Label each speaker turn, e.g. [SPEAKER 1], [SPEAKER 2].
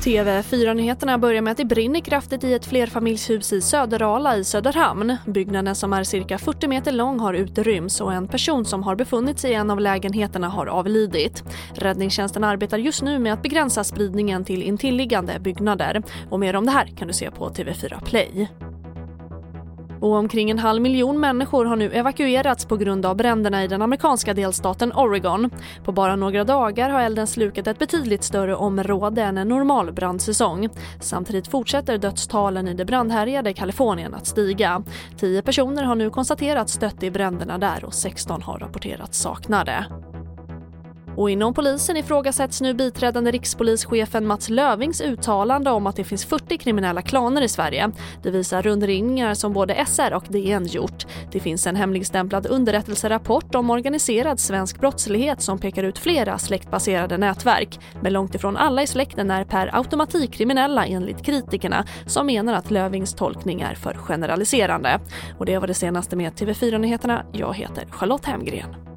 [SPEAKER 1] TV4-nyheterna börjar med att det brinner kraftigt i ett flerfamiljshus i Söderala i Söderhamn. Byggnaden som är cirka 40 meter lång har utrymts och en person som har befunnit sig i en av lägenheterna har avlidit. Räddningstjänsten arbetar just nu med att begränsa spridningen till intilliggande byggnader. Och mer om det här kan du se på TV4 Play. Och omkring en halv miljon människor har nu evakuerats på grund av bränderna i den amerikanska delstaten Oregon. På bara några dagar har elden slukat ett betydligt större område än en normal brandsäsong. Samtidigt fortsätter dödstalen i det brandhärjade Kalifornien att stiga. Tio personer har nu konstaterats dött i bränderna där och 16 har rapporterats saknade. Och inom polisen ifrågasätts nu biträdande rikspolischefen Mats Lövings uttalande om att det finns 40 kriminella klaner i Sverige. Det visar rundringningar som både SR och DN gjort. Det finns en hemligstämplad underrättelserapport om organiserad svensk brottslighet som pekar ut flera släktbaserade nätverk. Men långt ifrån alla i släkten är per automatik kriminella enligt kritikerna som menar att Lövings tolkning är för generaliserande. Och det var det senaste med TV4 Nyheterna. Jag heter Charlotte Hemgren.